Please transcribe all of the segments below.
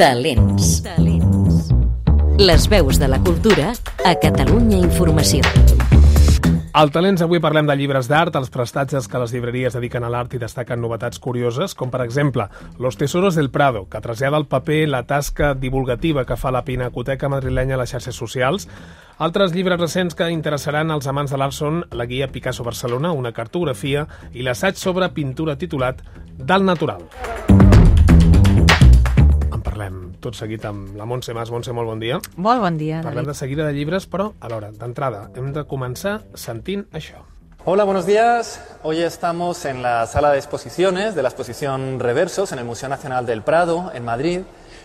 Talents. Talents. Les veus de la cultura a Catalunya Informació. Al Talents avui parlem de llibres d'art, els prestatges que les llibreries dediquen a l'art i destaquen novetats curioses, com per exemple Los Tesoros del Prado, que trasllada al paper la tasca divulgativa que fa la Pinacoteca madrilenya a les xarxes socials. Altres llibres recents que interessaran als amants de l'art són la guia Picasso Barcelona, una cartografia, i l'assaig sobre pintura titulat Dalt Natural. Tot seguit amb la Montse Mas. Montse, molt bon dia. Molt bon dia, Parlem David. de seguida de llibres, però, alhora, d'entrada, hem de començar sentint això. Hola, buenos días. Hoy estamos en la sala de exposiciones de la exposición Reversos en el Museo Nacional del Prado, en Madrid.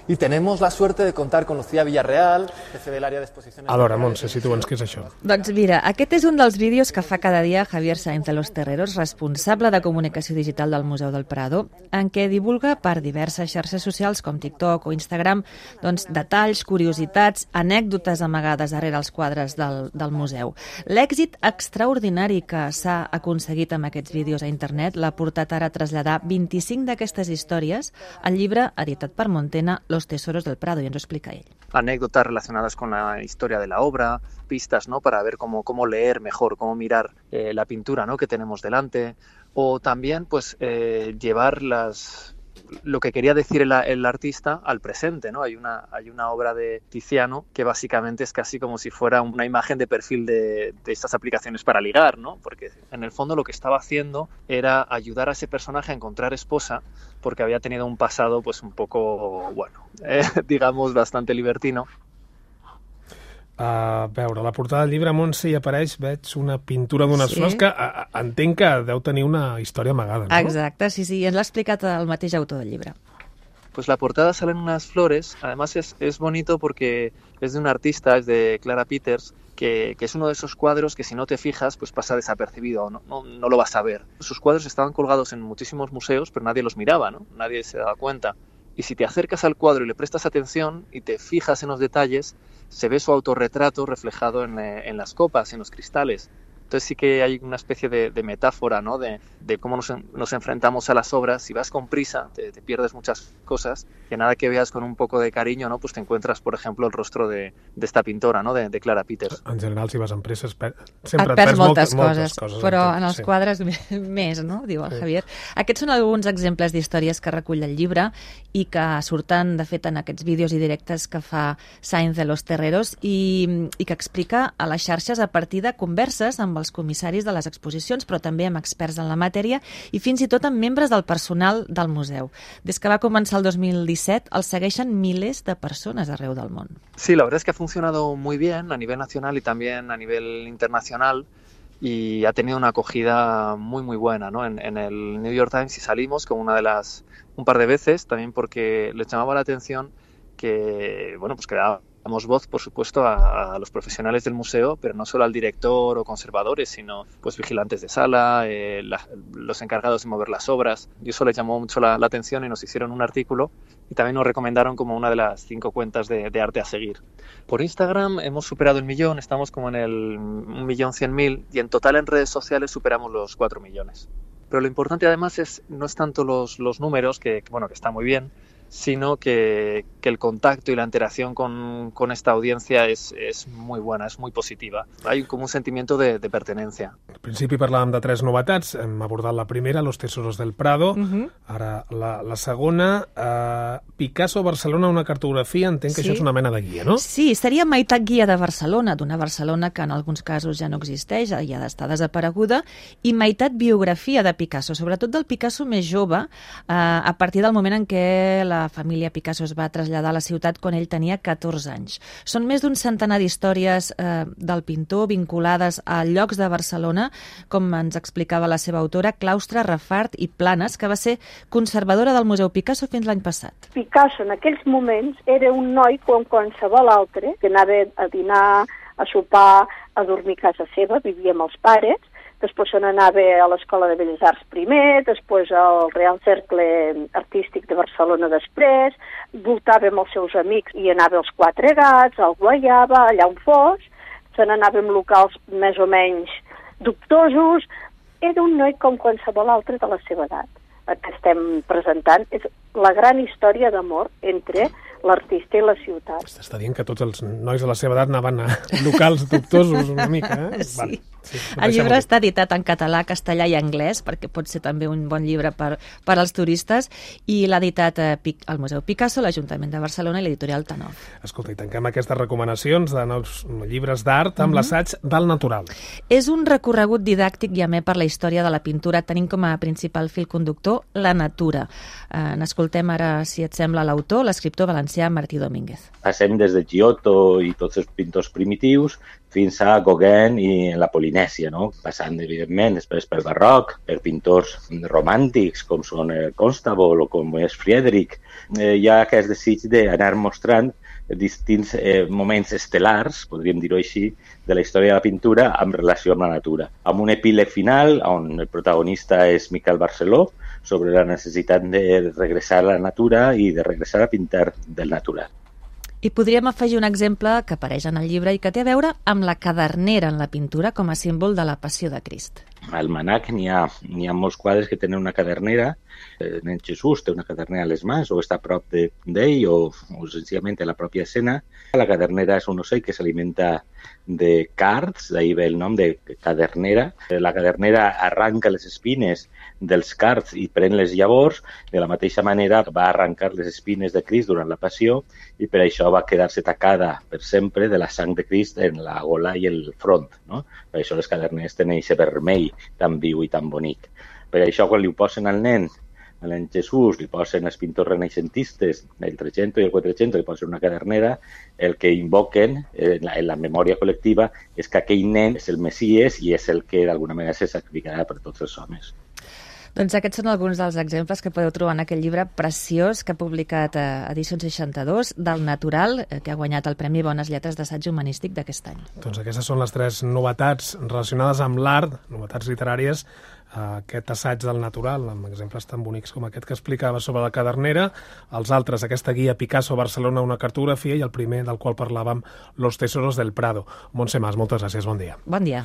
Y tenemos la suerte de contar con Lucía Villarreal, jefe del área de exposiciones. Alhora, Montse, situa'ns què és això. Doncs mira, aquest és un dels vídeos que fa cada dia Javier Sainz de los Terreros, responsable de comunicació digital del Museu del Prado, en què divulga per diverses xarxes socials com TikTok o Instagram doncs, detalls, curiositats, anècdotes amagades darrere els quadres del, del museu. L'èxit extraordinari que s'ha aconseguit amb aquests vídeos a internet l'ha portat ara a traslladar 25 d'aquestes històries al llibre editat per Montena, Los Tesoros del Prado, ens ho explica ell. anécdotas relacionadas con la historia de la obra, pistas ¿no? para ver cómo, cómo leer mejor, cómo mirar eh, la pintura ¿no? que tenemos delante, o también pues eh, llevar las lo que quería decir el, artista al presente, ¿no? Hay una, obra de Tiziano que básicamente es casi como si fuera una imagen de perfil de, de estas aplicaciones para ligar, ¿no? Porque en el fondo lo que estaba haciendo era ayudar a ese personaje a encontrar esposa porque había tenido un pasado pues un poco, bueno, eh, digamos bastante libertino. A veure, a la portada del llibre, Montse, hi apareix, veig una pintura d'unes Sí. flors que a, a, entenc que deu tenir una història amagada, no? Exacte, sí, sí, ens l'ha explicat el mateix autor del llibre. Pues la portada salen unas flores, además es, es bonito porque es de un artista, es de Clara Peters, que, que es uno de esos cuadros que si no te fijas pues pasa desapercibido, no, no, no lo vas a ver. Sus cuadros estaban colgados en muchísimos museos, pero nadie los miraba, ¿no? nadie se daba cuenta. Y si te acercas al cuadro y le prestas atención y te fijas en los detalles, se ve su autorretrato reflejado en, eh, en las copas, en los cristales. Entonces sí que hay una especie de, de metáfora, ¿no? De, de cómo nos, nos enfrentamos a las obras. Si vas con prisa, te, te pierdes muchas cosas. Que nada que veas con un poco de cariño, ¿no? Pues te encuentras, por ejemplo, el rostro de, de esta pintora, ¿no? De, de Clara Peters. En general, si vas amb pressa, es per... sempre et perds moltes, moltes, coses, moltes coses. però en els sí. quadres més, no? Diu el Sí. Javier. Aquests són alguns exemples d'històries que recull el llibre i que surten, de fet, en aquests vídeos i directes que fa Sainz de los Terreros i, i que explica a les xarxes a partir de converses amb els comissaris de les exposicions, però també amb experts en la matèria i fins i tot amb membres del personal del museu. Des que va començar el 2017, el segueixen milers de persones arreu del món. Sí, la verdad es que ha funcionado muy bien a nivel nacional y también a nivel internacional y ha tenido una acogida muy muy buena, ¿no? En, en el New York Times y salimos como una de las un par de veces también porque les llamaba la atención que bueno pues que damos voz por supuesto a, a los profesionales del museo pero no solo al director o conservadores sino pues vigilantes de sala eh, la- los encargados de mover las obras y eso les llamó mucho la, la atención y nos hicieron un artículo y también nos recomendaron como una de las cinco cuentas de, de arte a seguir por Instagram hemos superado el millón, estamos como en el un millón cien mil y en total en redes sociales superamos los cuatro millones. Pero lo importante además es no es tanto los, los números, que bueno, que está muy bien, sino que, que el contacto y la interacción con, con esta audiencia es, es muy buena, es muy positiva. Hay como un sentimiento de, de pertenencia. Al principi parlàvem de tres novetats. Hem abordat la primera, Los Tesoros del Prado. Uh -huh. Ara, la, la segona, eh, Picasso Barcelona, una cartografia. Entenc que Sí. això és una mena de guia, no? Sí, seria meitat guia de Barcelona, d'una Barcelona que en alguns casos ja no existeix, ja ha d'estar desapareguda, i meitat biografia de Picasso, sobretot del Picasso més jove, eh, a partir del moment en què la família Picasso es va traslladar a la ciutat quan ell tenia 14 anys. Són més d'un centenar d'històries eh, del pintor vinculades a llocs de Barcelona, com ens explicava la seva autora, Claustre, Rafart i Planes, que va ser conservadora del Museu Picasso fins l'any passat. Picasso en aquells moments era un noi com qualsevol altre, que anava a dinar, a sopar, a dormir a casa seva, vivia amb els pares, després se n'anava a l'Escola de Belles Arts primer, després al Real Cercle Artístic de Barcelona després, voltava amb els seus amics i anava als Quatre Gats, al Guaiava, allà on fos, se n'anava en locals més o menys dubtosos, era un noi com qualsevol altre de la seva edat. El que estem presentant és la gran història d'amor entre l'artista i la ciutat. Està dient que tots els nois de la seva edat anaven a locals dubtosos una mica, eh? Sí. Vale. Sí, El llibre està editat en català, castellà i anglès, perquè pot ser també un bon llibre per, per als turistes, i l'ha editat eh, Pic- el Museu Picasso, l'Ajuntament de Barcelona i l'editorial aquí. Escolta, i tanquem aquestes recomanacions de nous llibres d'art amb l'assaig del natural. És un recorregut didàctic i amè per la història de la pintura, tenint com a principal fil conductor la natura. Eh, N'escoltem ara, si et sembla, l'autor, l'escriptor valencià Martí Domínguez. Passem des de Giotto i tots els pintors primitius fins a Gauguin i la Polinèsia, no? passant, evidentment, després pel barroc, per pintors romàntics com són el Constable o com és Friedrich. Eh, hi ha aquest desig d'anar mostrant distints eh, moments estel·lars, podríem dir-ho així, de la història de la pintura en relació amb la natura. Amb un epíleg final on el protagonista és Miquel Barceló, sobre la necessitat de regressar a la natura i de regressar a pintar del natural. I podríem afegir un exemple que apareix en el llibre i que té a veure amb la cadernera en la pintura com a símbol de la passió de Crist. Al Manac n'hi ha, ha molts quadres que tenen una cadernera, eh, nen Jesús té una cadernera a les mans o està a prop de- d'ell o, o senzillament a la pròpia escena. La cadernera és un ocell que s'alimenta de cards, d'ahir ve el nom de cadernera. Eh, La cadernera arranca les espines dels cards i pren les llavors, de la mateixa manera va arrencar les espines de Crist durant la passió i per això va quedar-se tacada per sempre de la sang de Crist en la gola i el front. No? Per això les caderneres tenen aquest vermell tan viu i tan bonic. Per això quan li ho posen al nen, a l'en Jesús, li posen els pintors renaixentistes, el 300 i el 400, li posen una cadernera, el que invoquen en la, en la memòria col·lectiva és que aquell nen és el Messies i és el que d'alguna manera se sacrificarà per tots els homes. Doncs aquests són alguns dels exemples que podeu trobar en aquell llibre preciós que ha publicat a Edició 62 del Natural, eh, que ha guanyat el Premi Bones Lletres d'Assaig Humanístic d'aquest any. Doncs aquestes són les tres novetats relacionades amb l'art, novetats literàries, eh, aquest assaig del natural, amb exemples tan bonics com aquest que explicava sobre la cadernera, els altres, aquesta guia Picasso Barcelona, una cartografia, i el primer del qual parlàvem, Los tesoros del Prado. Montse Mas, moltes gràcies, bon dia. Bon dia.